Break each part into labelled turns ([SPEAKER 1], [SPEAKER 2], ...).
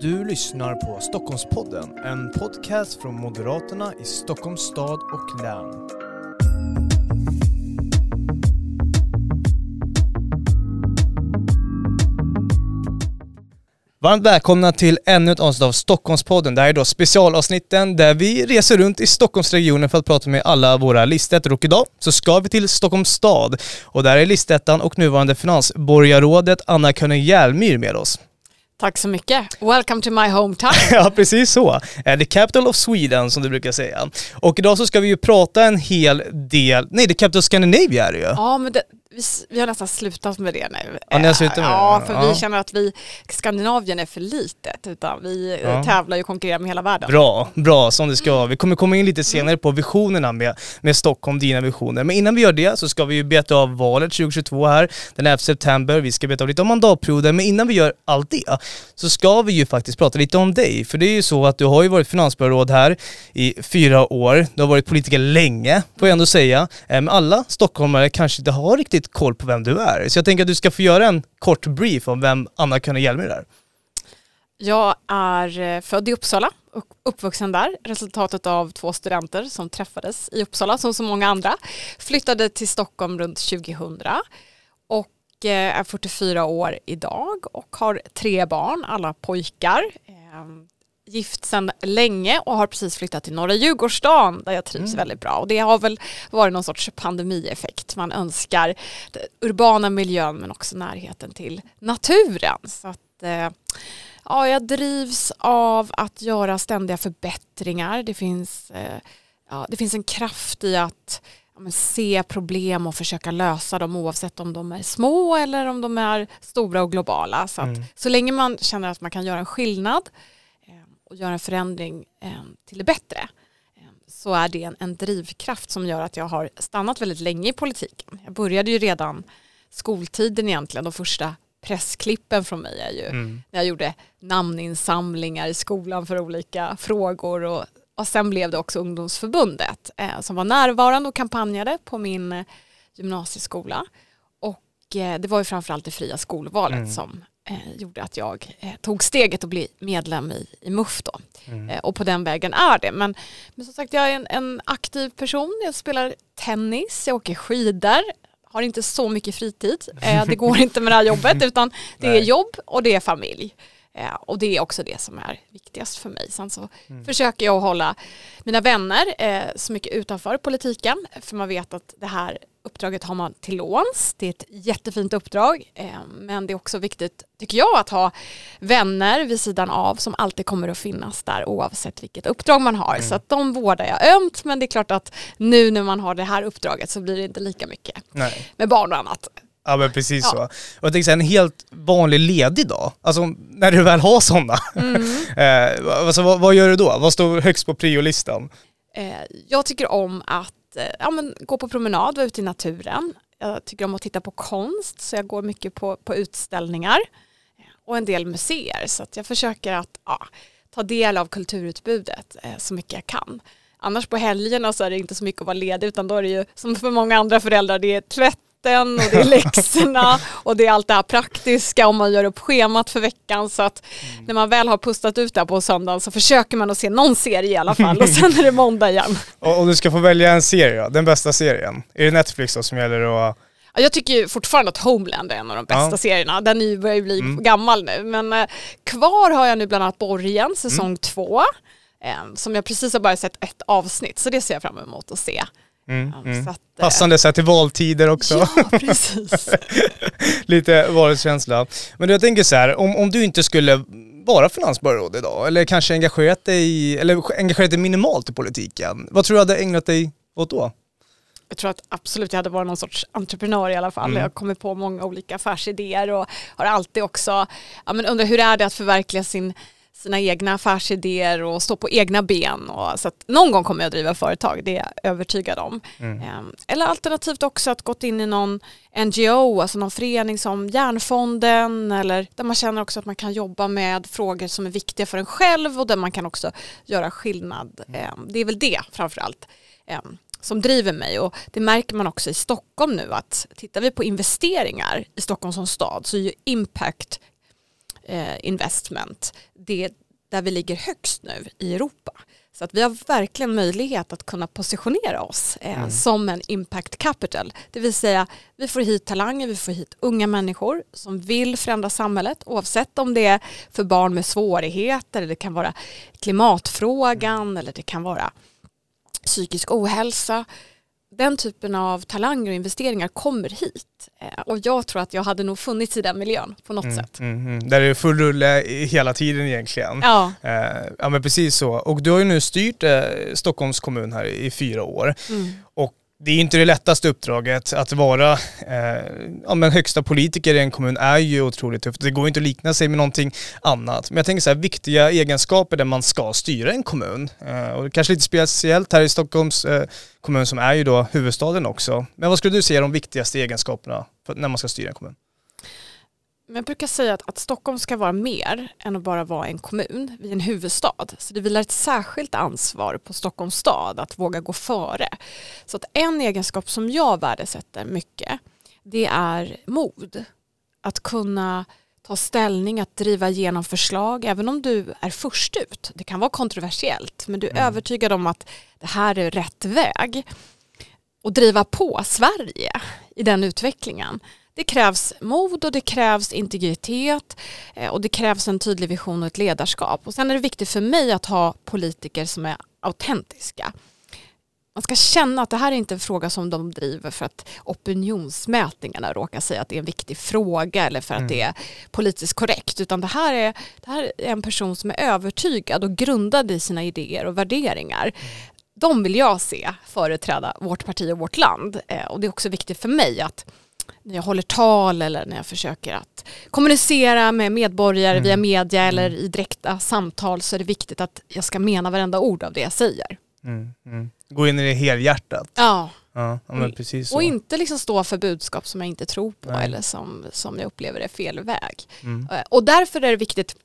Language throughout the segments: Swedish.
[SPEAKER 1] Du lyssnar på Stockholmspodden, en podcast från Moderaterna i Stockholms stad och län. Varmt välkomna till ännu ett avsnitt av Stockholmspodden. Det här är då specialavsnitten där vi reser runt i Stockholmsregionen för att prata med alla våra listettor. Och idag så ska vi till Stockholms stad och där är listettan och nuvarande finansborgarrådet Anna König Hjälmyr med oss.
[SPEAKER 2] Tack så mycket. Welcome to my hometown.
[SPEAKER 1] ja, precis så. The capital of Sweden som du brukar säga. Och idag så ska vi ju prata en hel del, nej, the capital of Scandinavia är det ju.
[SPEAKER 2] Ja, men det, vi, vi har nästan slutat med det nu.
[SPEAKER 1] Ja, ni har slutat med det?
[SPEAKER 2] Ja, för
[SPEAKER 1] Ja.
[SPEAKER 2] vi känner att vi, Skandinavien är för litet, utan vi eh,
[SPEAKER 1] Ja.
[SPEAKER 2] tävlar ju och konkurrerar med hela världen.
[SPEAKER 1] Bra, bra som det ska vara. Vi kommer komma in lite senare på visionerna med, med Stockholm, dina visioner. Men innan vi gör det så ska vi ju beta av valet 2022 här den 11 september. Vi ska beta av lite om mandatperioden, men innan vi gör allt det så ska vi ju faktiskt prata lite om dig. För det är ju så att du har ju varit finansborgarråd här i fyra år. Du har varit politiker länge, får jag ändå säga. Eh, Men alla stockholmare kanske inte har riktigt koll på vem du är. Så jag tänker att du ska få göra en kort brief om vem Anna-Karin Hjelmer är.
[SPEAKER 2] Jag är eh, född i Uppsala och uppvuxen där. Resultatet av två studenter som träffades i Uppsala som så många andra. Flyttade till Stockholm runt 2000 och eh, är 44 år idag och har tre barn, alla pojkar. Ehm, Gift sedan länge och har precis flyttat till norra Djurgårdsstaden där jag trivs väldigt bra. Och det har väl varit någon sorts pandemieffekt. Man önskar den urbana miljön men också närheten till naturen. Så att, eh, Ja, jag drivs av att göra ständiga förbättringar. Det finns, eh, ja, det finns en kraft i att ja, se problem och försöka lösa dem oavsett om de är små eller om de är stora och globala. Så, att,
[SPEAKER 1] Mm.
[SPEAKER 2] så länge man känner att man kan göra en skillnad och göra en förändring eh, till det bättre eh, så är det en, en drivkraft som gör att jag har stannat väldigt länge i politiken. Jag började ju redan skoltiden egentligen, de första pressklippen från mig är ju
[SPEAKER 1] Mm.
[SPEAKER 2] när jag gjorde namninsamlingar i skolan för olika frågor och, och sen blev det också ungdomsförbundet eh, som var närvarande och kampanjade på min eh, gymnasieskola och eh, det var ju framförallt det fria skolvalet
[SPEAKER 1] Mm.
[SPEAKER 2] som eh, gjorde att jag eh, tog steget att bli medlem i, i MUF då.
[SPEAKER 1] Mm.
[SPEAKER 2] Eh, och på den vägen är det. Men, men som sagt, jag är en, en aktiv person. Jag spelar tennis, jag åker skidor, har inte så mycket fritid. Eh, det går inte med det här jobbet utan det är jobb och det är familj. Eh, och det är också det som är viktigast för mig. Sen så
[SPEAKER 1] Mm.
[SPEAKER 2] försöker jag hålla mina vänner eh, så mycket utanför politiken. För man vet att det här uppdraget har man till låns. Det är ett jättefint uppdrag. Eh, men det är också viktigt, tycker jag, att ha vänner vid sidan av som alltid kommer att finnas där oavsett vilket uppdrag man har. Så att de vårdar jag ömt. Men det är klart att nu när man har det här uppdraget så blir det inte lika mycket
[SPEAKER 1] Nej.
[SPEAKER 2] med barn och annat.
[SPEAKER 1] Ja men precis
[SPEAKER 2] Ja.
[SPEAKER 1] så. Och jag tänker så här, en helt vanlig ledig dag, alltså när du väl har sådana, eh, alltså, vad, vad gör du då? Vad står högst på priolistan?
[SPEAKER 2] Eh, jag tycker om att Eh, ja, men, gå på promenad, vara ute i naturen. Jag tycker om att titta på konst, så jag går mycket på, på utställningar och en del museer. Så att jag försöker att ja, ta del av kulturutbudet eh, så mycket jag kan. Annars på helgerna så är det inte så mycket att vara ledig utan då är det ju som för många andra föräldrar det är tvätt tvätten och det är läxorna och det är allt det här praktiska om man gör upp schemat för veckan så att när man väl har pustat ut det här på söndagen så försöker man att se någon serie i alla fall och sen är det måndag igen.
[SPEAKER 1] Och, och du ska få välja en serie då, den bästa serien. Är det Netflix då som gäller och...
[SPEAKER 2] Ja, Jag tycker ju fortfarande att Homeland är en av de bästa
[SPEAKER 1] Ja.
[SPEAKER 2] serierna. Den börjar ju bli
[SPEAKER 1] Mm.
[SPEAKER 2] gammal nu. Men eh, kvar har jag nu bland annat Borgen, säsong två. Eh, som jag precis har bara sett ett avsnitt. Så det ser jag fram emot att se.
[SPEAKER 1] Mm, mm.
[SPEAKER 2] att, eh,
[SPEAKER 1] Passande så här till valtider också.
[SPEAKER 2] Ja, precis.
[SPEAKER 1] Lite valkänsla. Men jag tänker så här, om, om du inte skulle vara finansborgarråd idag, eller kanske engagerat dig, i- eller engagerat dig minimalt i politiken, vad tror du hade ägnat dig åt då?
[SPEAKER 2] Jag tror att absolut jag hade varit någon sorts entreprenör i alla fall.
[SPEAKER 1] Mm.
[SPEAKER 2] Jag har kommit på många olika affärsidéer och har alltid också ja, men undrar hur är det att förverkliga sin, sina egna affärsidéer och stå på egna ben. Och, så att någon gång kommer jag att driva företag, det är jag övertygad om.
[SPEAKER 1] Mm.
[SPEAKER 2] Ehm, Eller alternativt också att gått in i någon NGO, alltså någon förening som Järnfonden eller där man känner också att man kan jobba med frågor som är viktiga för en själv och där man kan också göra skillnad. Ehm, Det är väl det framförallt ehm, som driver mig och det märker man också i Stockholm nu att tittar vi på investeringar i Stockholm som stad så är ju impact investment, det är där vi ligger högst nu i Europa. Så att vi har verkligen möjlighet att kunna positionera oss eh, mm. som en impact capital. Det vill säga vi får hit talanger, vi får hit unga människor som vill förändra samhället oavsett om det är för barn med svårigheter eller det kan vara klimatfrågan eller det kan vara psykisk ohälsa den typen av talanger och investeringar kommer hit. Eh, och jag tror att jag hade nog funnits i den miljön på något mm, sätt.
[SPEAKER 1] Mm, mm. Där är det full rulle hela tiden egentligen.
[SPEAKER 2] Ja.
[SPEAKER 1] Eh, ja men precis så. Och du har ju nu styrt eh, Stockholms kommun här i fyra år. Mm. Och det är inte det lättaste uppdraget. Att vara eh, ja, men högsta politiker i en kommun är ju otroligt tufft. Det går inte att likna sig med någonting annat. Men jag tänker så här, viktiga egenskaper där man ska styra en kommun. Eh, och kanske lite speciellt här i Stockholms eh, kommun som är ju då huvudstaden också. Men vad skulle du säga är de viktigaste egenskaperna när man ska styra en kommun?
[SPEAKER 2] Men jag brukar säga att, att, Stockholm ska vara mer än att bara vara en kommun. Vi är en huvudstad. Så det vilar ett särskilt ansvar på Stockholms stad att våga gå före. Så att en egenskap som jag värdesätter mycket det är mod. Att kunna ta ställning, att driva igenom förslag även om du är först ut. Det kan vara kontroversiellt men du är mm. övertygad om att det här är rätt väg. Och driva på Sverige i den utvecklingen det krävs mod och det krävs integritet eh, och det krävs en tydlig vision och ett ledarskap. Och sen är det viktigt för mig att ha politiker som är autentiska. Man ska känna att det här är inte en fråga som de driver för att opinionsmätningarna råkar säga att det är en viktig fråga eller för att mm. det är politiskt korrekt utan det här, är, det här är en person som är övertygad och grundad i sina idéer och värderingar. Mm. De vill jag se företräda vårt parti och vårt land eh, och det är också viktigt för mig att när jag håller tal eller när jag försöker att kommunicera med medborgare mm. via media eller mm. i direkta samtal så är det viktigt att jag ska mena varenda ord av det jag säger.
[SPEAKER 1] Mm. Mm. Gå in i det helhjärtat.
[SPEAKER 2] Ja.
[SPEAKER 1] Ja, så.
[SPEAKER 2] Och inte liksom stå för budskap som jag inte tror på Nej. eller som, som jag upplever är fel väg. Mm. Eh, och därför är det viktigt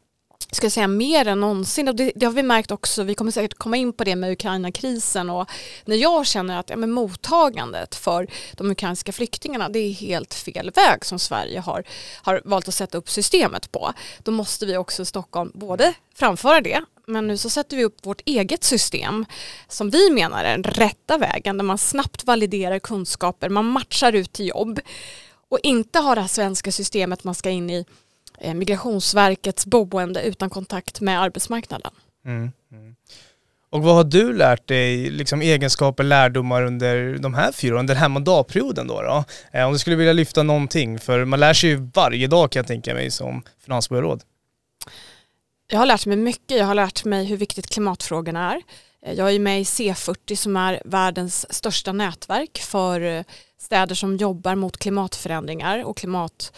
[SPEAKER 2] ska jag säga mer än någonsin. Och det, det, har vi märkt också, vi kommer säkert komma in på det med Ukraina-krisen. Och när jag känner att ja, men mottagandet för de ukrainska flyktingarna det är helt fel väg som Sverige har, har valt att sätta upp systemet på då måste vi också i Stockholm både framföra det men nu så sätter vi upp vårt eget system som vi menar är den rätta vägen där man snabbt validerar kunskaper, man matchar ut till jobb och inte har det här svenska systemet man ska in i Migrationsverkets boende utan kontakt med arbetsmarknaden. Mm,
[SPEAKER 1] mm. Och vad har du lärt dig, liksom egenskaper, lärdomar under de här fyra åren, den här mandatperioden då? då? Eh, om du skulle vilja lyfta någonting, för man lär sig ju varje dag kan jag tänka mig som finansborgarråd.
[SPEAKER 2] Jag har lärt mig mycket, jag har lärt mig hur viktigt klimatfrågorna är. Eh, jag är med i C40 som är världens största nätverk för städer som jobbar mot klimatförändringar och klimat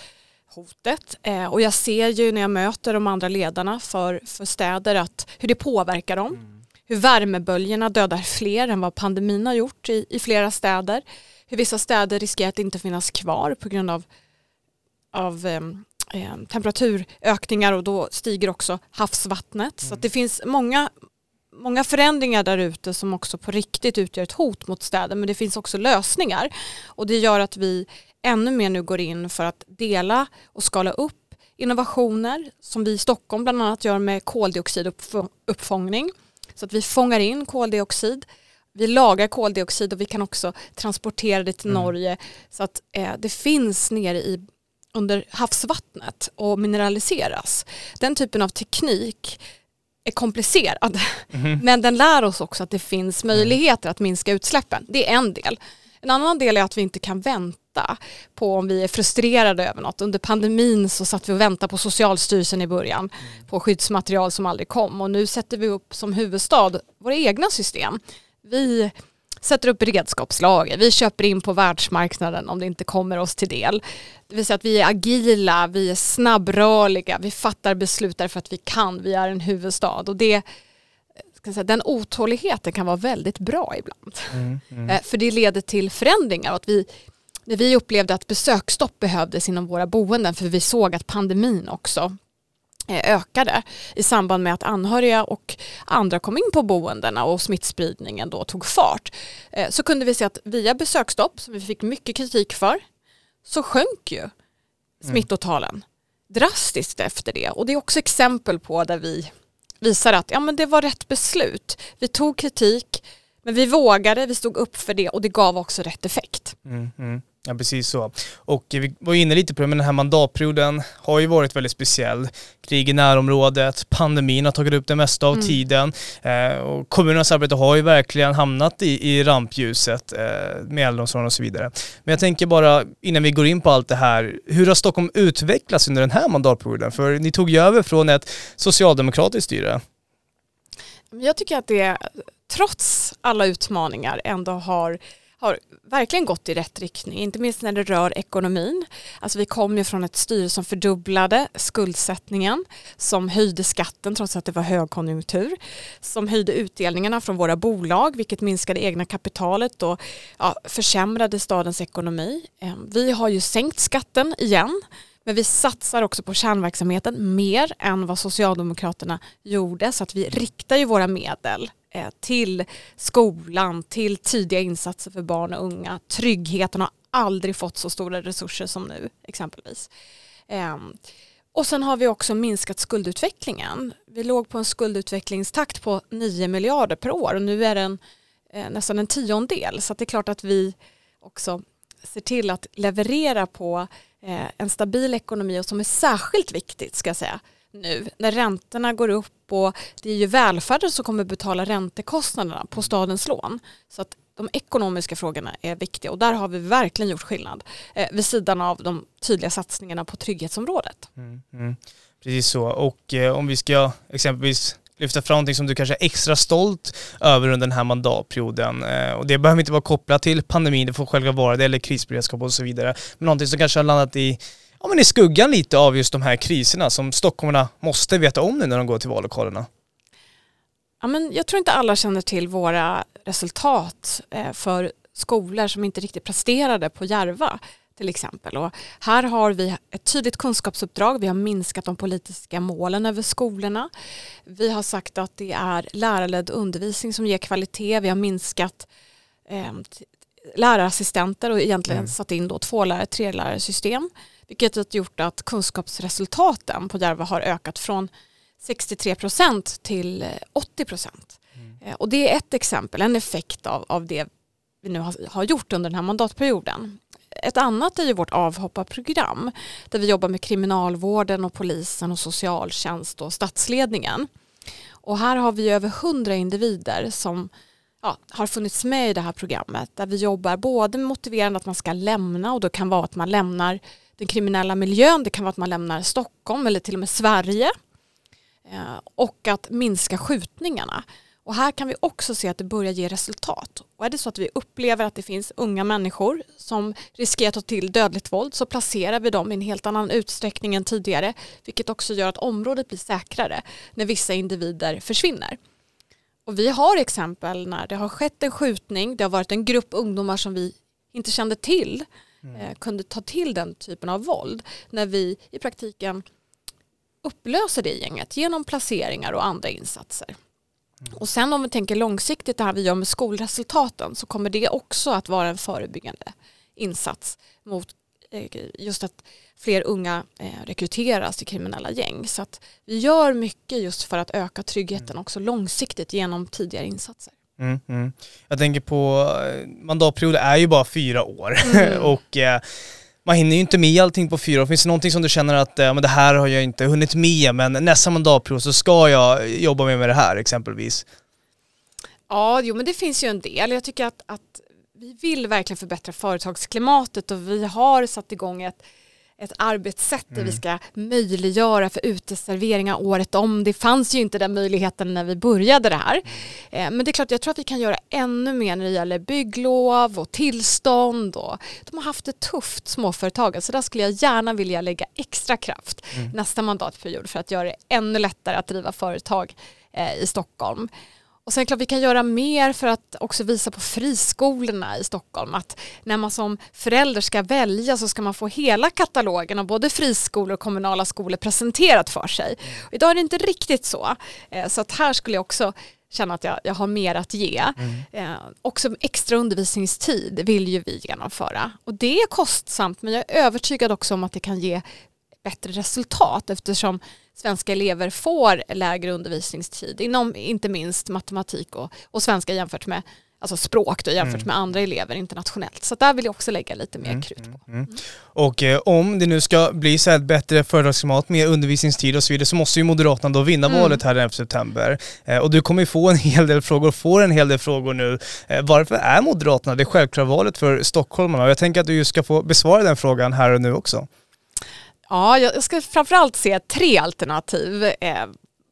[SPEAKER 2] hotet. Eh, och jag ser ju när jag möter de andra ledarna för, för städer att hur det påverkar dem. Mm. Hur värmeböljorna dödar fler än vad pandemin har gjort i, i flera städer. Hur vissa städer riskerar att inte finnas kvar på grund av, av eh, eh, temperaturökningar och då stiger också havsvattnet. Mm. Så det finns många, många förändringar där ute som också på riktigt utgör ett hot mot städer men det finns också lösningar och det gör att vi ännu mer nu går in för att dela och skala upp innovationer som vi i Stockholm bland annat gör med koldioxiduppfångning så att vi fångar in koldioxid vi lagar koldioxid och vi kan också transportera det till mm. Norge så att eh, det finns nere i under havsvattnet och mineraliseras. Den typen av teknik är komplicerad mm. men den lär oss också att det finns möjligheter att minska utsläppen. Det är en del. En annan del är att vi inte kan vänta på om vi är frustrerade över något. Under pandemin så satt vi och väntade på Socialstyrelsen i början mm. på skyddsmaterial som aldrig kom och nu sätter vi upp som huvudstad våra egna system. Vi sätter upp redskapslager, vi köper in på världsmarknaden om det inte kommer oss till del. Det vill säga att vi är agila, vi är snabbrörliga, vi fattar beslut därför att vi kan, vi är en huvudstad och det säga, den otåligheten kan vara väldigt bra ibland. Mm, mm. Eh, för det leder till förändringar och att vi när vi upplevde att besöksstopp behövdes inom våra boenden för vi såg att pandemin också eh, ökade i samband med att anhöriga och andra kom in på boendena och smittspridningen då tog fart eh, så kunde vi se att via besöksstopp som vi fick mycket kritik för så sjönk ju mm. smittotalen drastiskt efter det och det är också exempel på där vi visar att ja, men det var rätt beslut. Vi tog kritik men vi vågade, vi stod upp för det och det gav också rätt effekt.
[SPEAKER 1] Mm, mm. Ja precis så. Och vi var inne lite på det, men den här mandatperioden har ju varit väldigt speciell. Krig i närområdet, pandemin har tagit upp det mesta av mm. tiden eh, och kommunernas arbete har ju verkligen hamnat i, i rampljuset eh, med äldreomsorgen och så vidare. Men jag tänker bara innan vi går in på allt det här, hur har Stockholm utvecklats under den här mandatperioden? För ni tog ju över från ett socialdemokratiskt styre.
[SPEAKER 2] Jag tycker att det trots alla utmaningar ändå har har verkligen gått i rätt riktning, inte minst när det rör ekonomin. Alltså vi kom ju från ett styre som fördubblade skuldsättningen, som höjde skatten trots att det var högkonjunktur, som höjde utdelningarna från våra bolag, vilket minskade egna kapitalet och ja, försämrade stadens ekonomi. Ehm, vi har ju sänkt skatten igen, men vi satsar också på kärnverksamheten mer än vad Socialdemokraterna gjorde så att vi riktar ju våra medel Eh, till skolan, till tidiga insatser för barn och unga. Tryggheten har aldrig fått så stora resurser som nu exempelvis. Ehm, och sen har vi också minskat skuldutvecklingen. Vi låg på en skuldutvecklingstakt på 9 miljarder per år och nu är den eh, nästan en tiondel. Så det är klart att vi också ser till att leverera på eh, en stabil ekonomi och som är särskilt viktigt ska jag säga nu när räntorna går upp och det är ju välfärden som kommer betala räntekostnaderna på stadens lån. Så att de ekonomiska frågorna är viktiga och där har vi verkligen gjort skillnad eh, vid sidan av de tydliga satsningarna på trygghetsområdet. Mm,
[SPEAKER 1] mm. Precis så och eh, om vi ska exempelvis lyfta fram någonting som du kanske är extra stolt över under den här mandatperioden. Eh, och det behöver inte vara kopplat till pandemin, det får själva vara det, eller krisberedskap och så vidare. Men någonting som kanske har landat i ja, men i skuggan lite av just de här kriserna som stockholmarna måste veta om nu när de går till vallokalerna?
[SPEAKER 2] Ja, men jag tror inte alla känner till våra resultat eh, för skolor som inte riktigt presterade på Järva till exempel. Och här har vi ett tydligt kunskapsuppdrag. Vi har minskat de politiska målen över skolorna. Vi har sagt att det är lärarledd undervisning som ger kvalitet. Vi har minskat eh, lärarassistenter och egentligen mm. satt in då två lärare, tre lärarsystem. Vilket har gjort att kunskapsresultaten på Järva har ökat från 63 procent till 80 procent. Mm. Eh, och det är ett exempel, en effekt av, av det vi nu har, har gjort under den här mandatperioden. Ett annat är ju vårt avhopparprogram där vi jobbar med kriminalvården och polisen och socialtjänst och statsledningen. Och här har vi över hundra individer som ja, har funnits med i det här programmet där vi jobbar både med motiverande att man ska lämna och då kan vara att man lämnar den kriminella miljön, det kan vara att man lämnar Stockholm eller till och med Sverige eh, och att minska skjutningarna. Och här kan vi också se att det börjar ge resultat. Och är det så att vi upplever att det finns unga människor som riskerar att ta till dödligt våld så placerar vi dem i en helt annan utsträckning än tidigare vilket också gör att området blir säkrare när vissa individer försvinner. Och vi har exempel när det har skett en skjutning, det har varit en grupp ungdomar som vi inte kände till mm. Eh, kunde ta till den typen av våld när vi i praktiken upplöser det gänget genom placeringar och andra insatser. Mm. Och sen om vi tänker långsiktigt det här vi gör med skolresultaten så kommer det också att vara en förebyggande insats mot eh, just att fler unga eh, rekryteras till kriminella gäng. Så att vi gör mycket just för att öka tryggheten mm. också långsiktigt genom tidigare insatser.
[SPEAKER 1] Mm, mm. Jag tänker på, eh, mandatperioden är ju bara fyra år mm. och eh, man hinner ju inte med allting på fyra år. Finns det någonting som du känner att eh, men det här har jag inte hunnit med men nästa mandatperiod så ska jag jobba med, med det här exempelvis?
[SPEAKER 2] Ja, jo men det finns ju en del. Jag tycker att, att vi vill verkligen förbättra företagsklimatet och vi har satt igång ett ett arbetssätt där vi mm. ska möjliggöra för uteserveringar året om. Det fanns ju inte den möjligheten när vi började det här. Eh, men det är klart, jag tror att vi kan göra ännu mer när det gäller bygglov och tillstånd. Och de har haft det tufft, småföretagen, så där skulle jag gärna vilja lägga extra kraft mm. nästa mandatperiod för att göra det ännu lättare att driva företag eh, i Stockholm. Och sen klart vi kan göra mer för att också visa på friskolorna i Stockholm att när man som förälder ska välja så ska man få hela katalogen av både friskolor och kommunala skolor presenterat för sig. Och idag är det inte riktigt så. Eh, så att här skulle jag också känna att jag, jag har mer att ge. Mm. Eh, också extra undervisningstid vill ju vi genomföra. Och det är kostsamt men jag är övertygad också om att det kan ge bättre resultat eftersom svenska elever får lägre undervisningstid inom inte minst matematik och, och svenska jämfört med alltså språk då, jämfört mm. med andra elever internationellt. Så där vill jag också lägga lite mer mm. krut på. Mm.
[SPEAKER 1] mm. Och eh, om det nu ska bli så här bättre företagsklimat, mer undervisningstid och så vidare så måste ju Moderaterna då vinna mm. valet här den 11 september. Eh, och du kommer ju få en hel del frågor, får en hel del frågor nu. Eh, varför är Moderaterna det självklara valet för stockholmarna? Och jag tänker att du ska få besvara den frågan här och nu också.
[SPEAKER 2] Ja, jag ska framförallt se tre alternativ eh,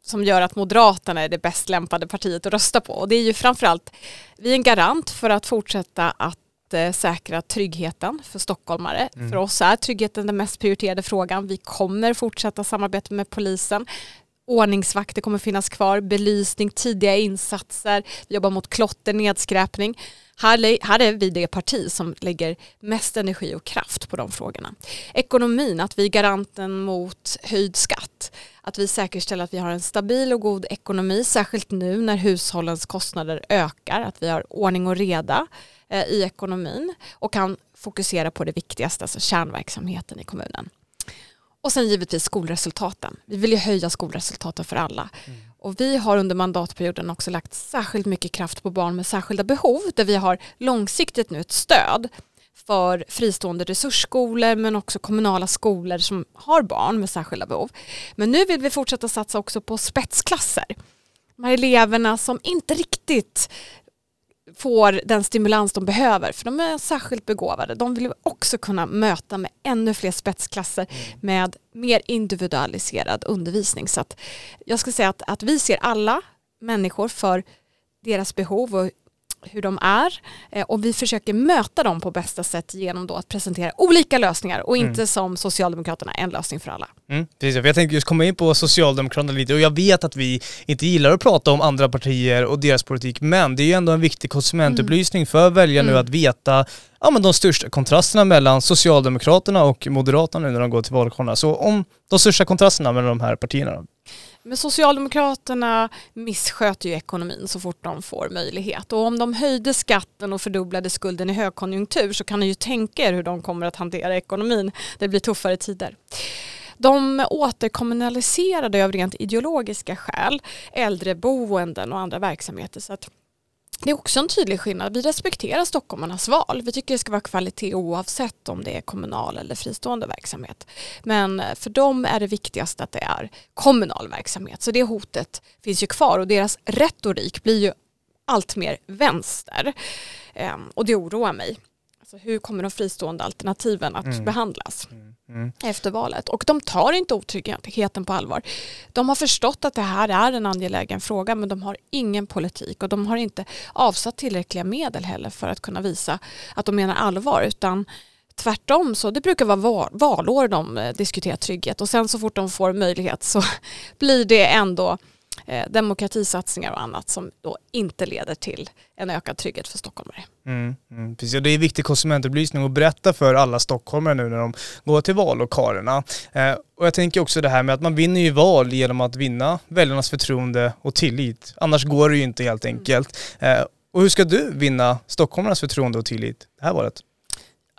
[SPEAKER 2] som gör att Moderaterna är det bäst lämpade partiet att rösta på. Och det är ju framförallt, vi är en garant för att fortsätta att eh, säkra tryggheten för stockholmare. Mm. För oss är tryggheten den mest prioriterade frågan. Vi kommer fortsätta samarbeta med polisen. Ordningsvakter kommer finnas kvar, belysning, tidiga insatser, vi jobbar mot klotter, nedskräpning. Här, här är vi det parti som lägger mest energi och kraft på de frågorna. Ekonomin, att vi är garanten mot höjd skatt. Att vi säkerställer att vi har en stabil och god ekonomi, särskilt nu när hushållens kostnader ökar. Att vi har ordning och reda eh, i ekonomin och kan fokusera på det viktigaste, alltså kärnverksamheten i kommunen. Och sen givetvis skolresultaten. Vi vill ju höja skolresultaten för alla. Mm. Och vi har under mandatperioden också lagt särskilt mycket kraft på barn med särskilda behov där vi har långsiktigt nu ett stöd för fristående resursskolor men också kommunala skolor som har barn med särskilda behov. Men nu vill vi fortsätta satsa också på spetsklasser. De här eleverna som inte riktigt får den stimulans de behöver för de är särskilt begåvade. De vill också kunna möta med ännu fler spetsklasser mm. med mer individualiserad undervisning. Så jag ska säga att, att vi ser alla människor för deras behov och hur de är eh, och vi försöker möta dem på bästa sätt genom då att presentera olika lösningar och inte mm. som Socialdemokraterna en lösning för alla.
[SPEAKER 1] Mm, precis, jag tänkte just komma in på Socialdemokraterna lite och jag vet att vi inte gillar att prata om andra partier och deras politik men det är ju ändå en viktig konsumentupplysning mm. för väljarna nu mm. att veta ja, men de största kontrasterna mellan Socialdemokraterna och Moderaterna nu när de går till vallokalerna. Så om de största kontrasterna mellan de här partierna?
[SPEAKER 2] Men Socialdemokraterna missköter ju ekonomin så fort de får möjlighet. Och om de höjde skatten och fördubblade skulden i högkonjunktur så kan ni ju tänka er hur de kommer att hantera ekonomin. Det blir tuffare tider. De återkommunaliserade av rent ideologiska skäl äldreboenden och andra verksamheter. Så att det är också en tydlig skillnad. Vi respekterar stockholmarnas val. Vi tycker det ska vara kvalitet oavsett om det är kommunal eller fristående verksamhet. Men för dem är det viktigast att det är kommunal verksamhet. Så det hotet finns ju kvar och deras retorik blir ju allt mer vänster. Ehm, och det oroar mig. Alltså hur kommer de fristående alternativen att mm. behandlas? Mm. Mm. efter valet. Och de tar inte otryggheten på allvar. De har förstått att det här är en angelägen fråga men de har ingen politik och de har inte avsatt tillräckliga medel heller för att kunna visa att de menar allvar utan tvärtom så det brukar vara valår de eh, diskuterar trygghet och sen så fort de får möjlighet så blir det ändå eh, demokratisatsningar och annat som då inte leder till en ökad trygghet för stockholmare.
[SPEAKER 1] Mm, mm, precis. Och det är viktig konsumentupplysning att berätta för alla stockholmare nu när de går till vallokalerna. Eh, och jag tänker också det här med att man vinner ju val genom att vinna väljarnas förtroende och tillit. Annars går det ju inte helt enkelt. Eh, och hur ska du vinna stockholmarnas förtroende och tillit det här valet?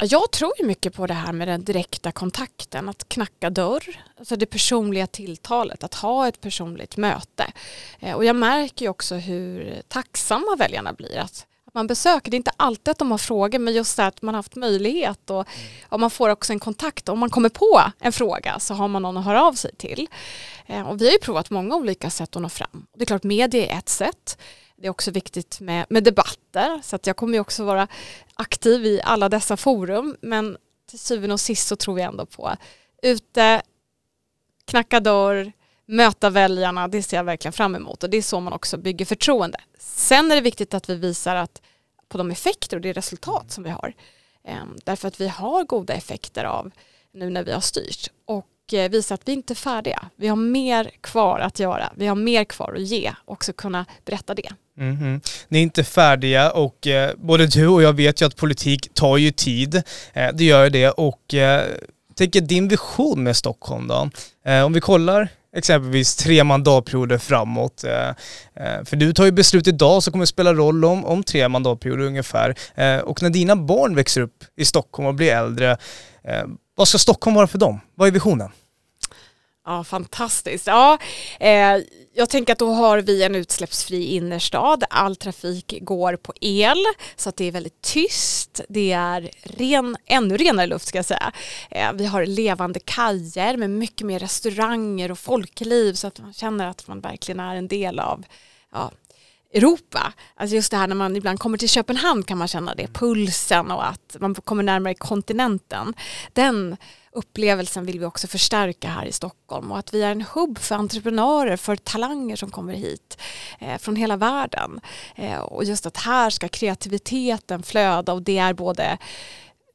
[SPEAKER 2] Jag tror mycket på det här med den direkta kontakten, att knacka dörr, alltså det personliga tilltalet, att ha ett personligt möte. Eh, och jag märker ju också hur tacksamma väljarna blir. Att, man besöker, det är inte alltid att de har frågor men just det att man har haft möjlighet och, och man får också en kontakt. Om man kommer på en fråga så har man någon att höra av sig till. Eh, och vi har ju provat många olika sätt att nå fram. Det är klart media är ett sätt. Det är också viktigt med, med debatter så att jag kommer också vara aktiv i alla dessa forum men till syvende och sist så tror jag ändå på ute, knacka dörr, möta väljarna, det ser jag verkligen fram emot och det är så man också bygger förtroende. Sen är det viktigt att vi visar att på de effekter och det resultat som vi har. Ehm, därför att vi har goda effekter av nu när vi har styrt och och eh, visa att vi inte är färdiga. Vi har mer kvar att göra. Vi har mer kvar att ge och också kunna berätta det.
[SPEAKER 1] Mm -hmm. Ni är inte färdiga och eh, både du och jag vet ju att politik tar ju tid. Eh, det gör det och eh, tänker din vision med Stockholm då? Eh, om vi kollar exempelvis tre mandatperioder framåt. Eh, eh, för du tar ju beslut idag som kommer spela roll om, om tre mandatperioder ungefär. Och när dina barn växer upp i Stockholm och blir äldre, vad ska Stockholm vara för dem? Vad är visionen?
[SPEAKER 2] Ja, fantastiskt. Ja, eh, jag tänker att då har vi en utsläppsfri innerstad. All trafik går på el så att det är väldigt tyst. Det är ren, ännu renare luft ska jag säga. Eh, vi har levande kajer med mycket mer restauranger och folkliv så att man känner att man verkligen är en del av ja, Europa. Alltså just det här när man ibland kommer till Köpenhamn kan man känna det, pulsen och att man kommer närmare kontinenten. Den upplevelsen vill vi också förstärka här i Stockholm och att vi är en hubb för entreprenörer, för talanger som kommer hit eh, från hela världen. Eh, och just att här ska kreativiteten flöda och det är både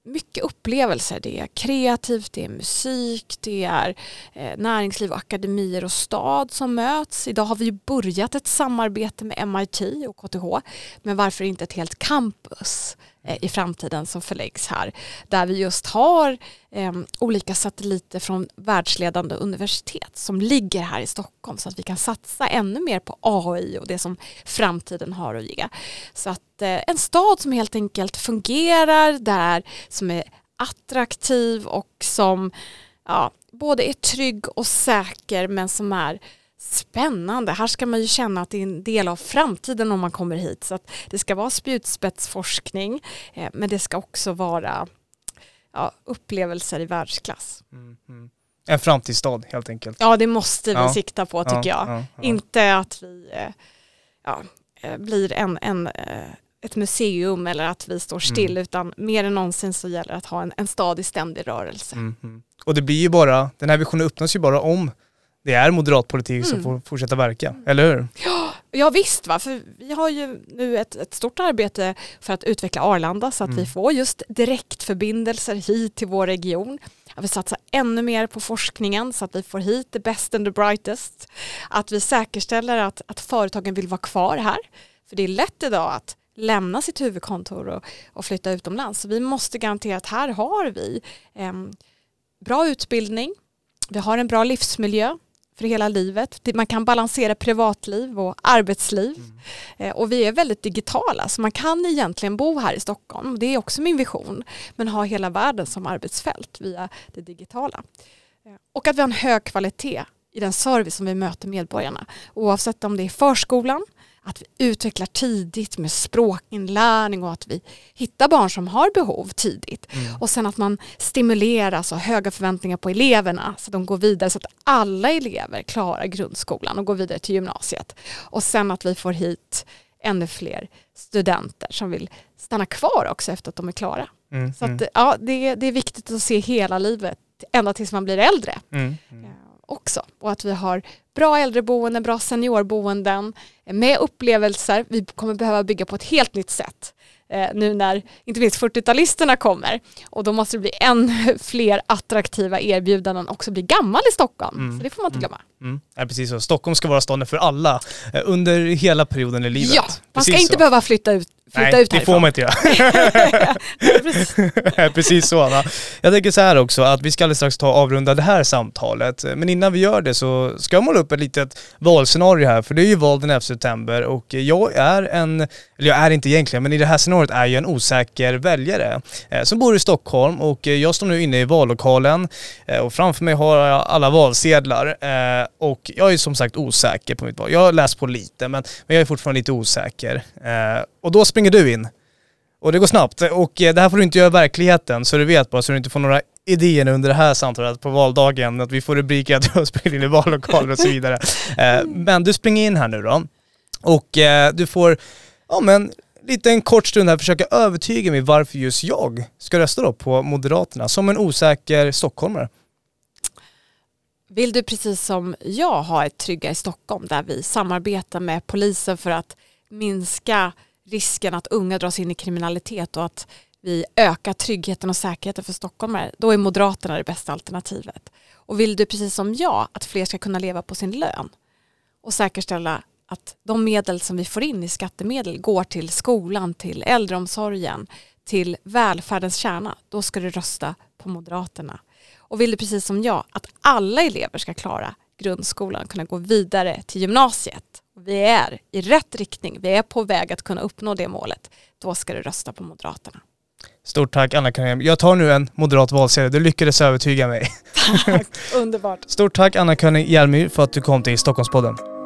[SPEAKER 2] mycket upplevelser. Det är kreativt, det är musik, det är eh, näringsliv, och akademier och stad som möts. Idag har vi börjat ett samarbete med MIT och KTH, men varför inte ett helt campus? Eh, I framtiden som förläggs här. Där vi just har eh, olika satelliter från världsledande universitet som ligger här i Stockholm så att vi kan satsa ännu mer på AI och det som framtiden har att ge. Så att eh, en stad som helt enkelt fungerar där, som är attraktiv och som ja, både är trygg och säker men som är Spännande, här ska man ju känna att det är en del av framtiden om man kommer hit. Så att det ska vara spjutspetsforskning eh, men det ska också vara ja, upplevelser i världsklass. Mm,
[SPEAKER 1] mm. En framtidsstad helt enkelt.
[SPEAKER 2] Ja det måste vi ja. sikta på tycker ja, jag. Ja, Inte att vi eh, eh, blir en, en eh, ett museum eller att vi står still mm. utan mer än någonsin så gäller det att ha en, en stad i ständig rörelse.
[SPEAKER 1] Mm, mm. Och det blir ju bara, den här visionen uppnås ju bara om det är moderat politik som mm. får fortsätta verka, eller hur?
[SPEAKER 2] Ja, ja visst, va? för vi har ju nu ett, ett stort arbete för att utveckla Arlanda så att mm. vi får just direktförbindelser hit till vår region. Att vi satsar ännu mer på forskningen så att vi får hit the best and the brightest. Att vi säkerställer att, att företagen vill vara kvar här. För det är lätt idag att lämna sitt huvudkontor och, och flytta utomlands. Så vi måste garantera att här har vi eh, bra utbildning, vi har en bra livsmiljö, för hela livet. Man kan balansera privatliv och arbetsliv. Mm. Eh, och vi är väldigt digitala så man kan egentligen bo här i Stockholm. Det är också min vision. Men ha hela världen som arbetsfält via det digitala. Eh, och att vi har en hög kvalitet i den service som vi möter medborgarna. Oavsett om det är förskolan, att vi utvecklar tidigt med språkinlärning och att vi hittar barn som har behov tidigt. Mm. Och sen att man stimuleras och höga förväntningar på eleverna så att de går vidare så att alla elever klarar grundskolan och går vidare till gymnasiet. Och sen att vi får hit ännu fler studenter som vill stanna kvar också efter att de är klara. Mm. Så att, mm. ja, det, det är viktigt att se hela livet ända tills man blir äldre. Mm. Också och att vi har bra äldreboenden, bra seniorboenden med upplevelser. Vi kommer behöva bygga på ett helt nytt sätt eh, nu när inte minst 40-talisterna kommer och då måste det bli än fler attraktiva erbjudanden också bli gammal i Stockholm. Mm. Så det får man inte mm. glömma.
[SPEAKER 1] Mm. Ja, precis så. Stockholm ska vara staden för alla eh, under hela perioden i livet.
[SPEAKER 2] Ja, man precis ska inte så. behöva flytta ut flytta
[SPEAKER 1] Nej,
[SPEAKER 2] ut
[SPEAKER 1] det får man inte göra. Precis så Anna. Jag tänker så här också att vi ska alldeles strax ta och avrunda det här samtalet. Men innan vi gör det så ska jag måla upp ett litet valscenario här för det är ju val den 11 september och jag är en, eller jag är inte egentligen, men i det här scenariot är jag en osäker väljare eh, som bor i Stockholm och jag står nu inne i vallokalen eh, och framför mig har jag alla valsedlar eh, och jag är som sagt osäker på mitt val. Jag har läst på lite men, men jag är fortfarande lite osäker. Och då springer du in. Och det går snabbt. Och eh, det här får du inte göra i verkligheten, så du vet bara, så du inte får några idéer under det här samtalet på valdagen, att vi får rubriker att du har sprungit in i vallokaler och så vidare. Eh, men du springer in här nu då. Och eh, du får, ja men, lite en kort stund här försöka övertyga mig varför just jag ska rösta då på Moderaterna som en osäker stockholmare.
[SPEAKER 2] Vill du precis som jag ha ett trygga i Stockholm där vi samarbetar med polisen för att minska risken att unga dras in i kriminalitet och att vi ökar tryggheten och säkerheten för stockholmare, då är Moderaterna det bästa alternativet. Och vill du precis som jag att fler ska kunna leva på sin lön och säkerställa att de medel som vi får in i skattemedel går till skolan, till äldreomsorgen, till välfärdens kärna, då ska du rösta på Moderaterna. Och vill du precis som jag att alla elever ska klara grundskolan och kunna gå vidare till gymnasiet vi är i rätt riktning, vi är på väg att kunna uppnå det målet, då ska du rösta på Moderaterna.
[SPEAKER 1] Stort tack Anna-Karin. Jag tar nu en moderat valsedel. Du lyckades övertyga mig.
[SPEAKER 2] Tack, underbart.
[SPEAKER 1] Stort tack Anna-Karin Hjelmy för att du kom till Stockholmspodden.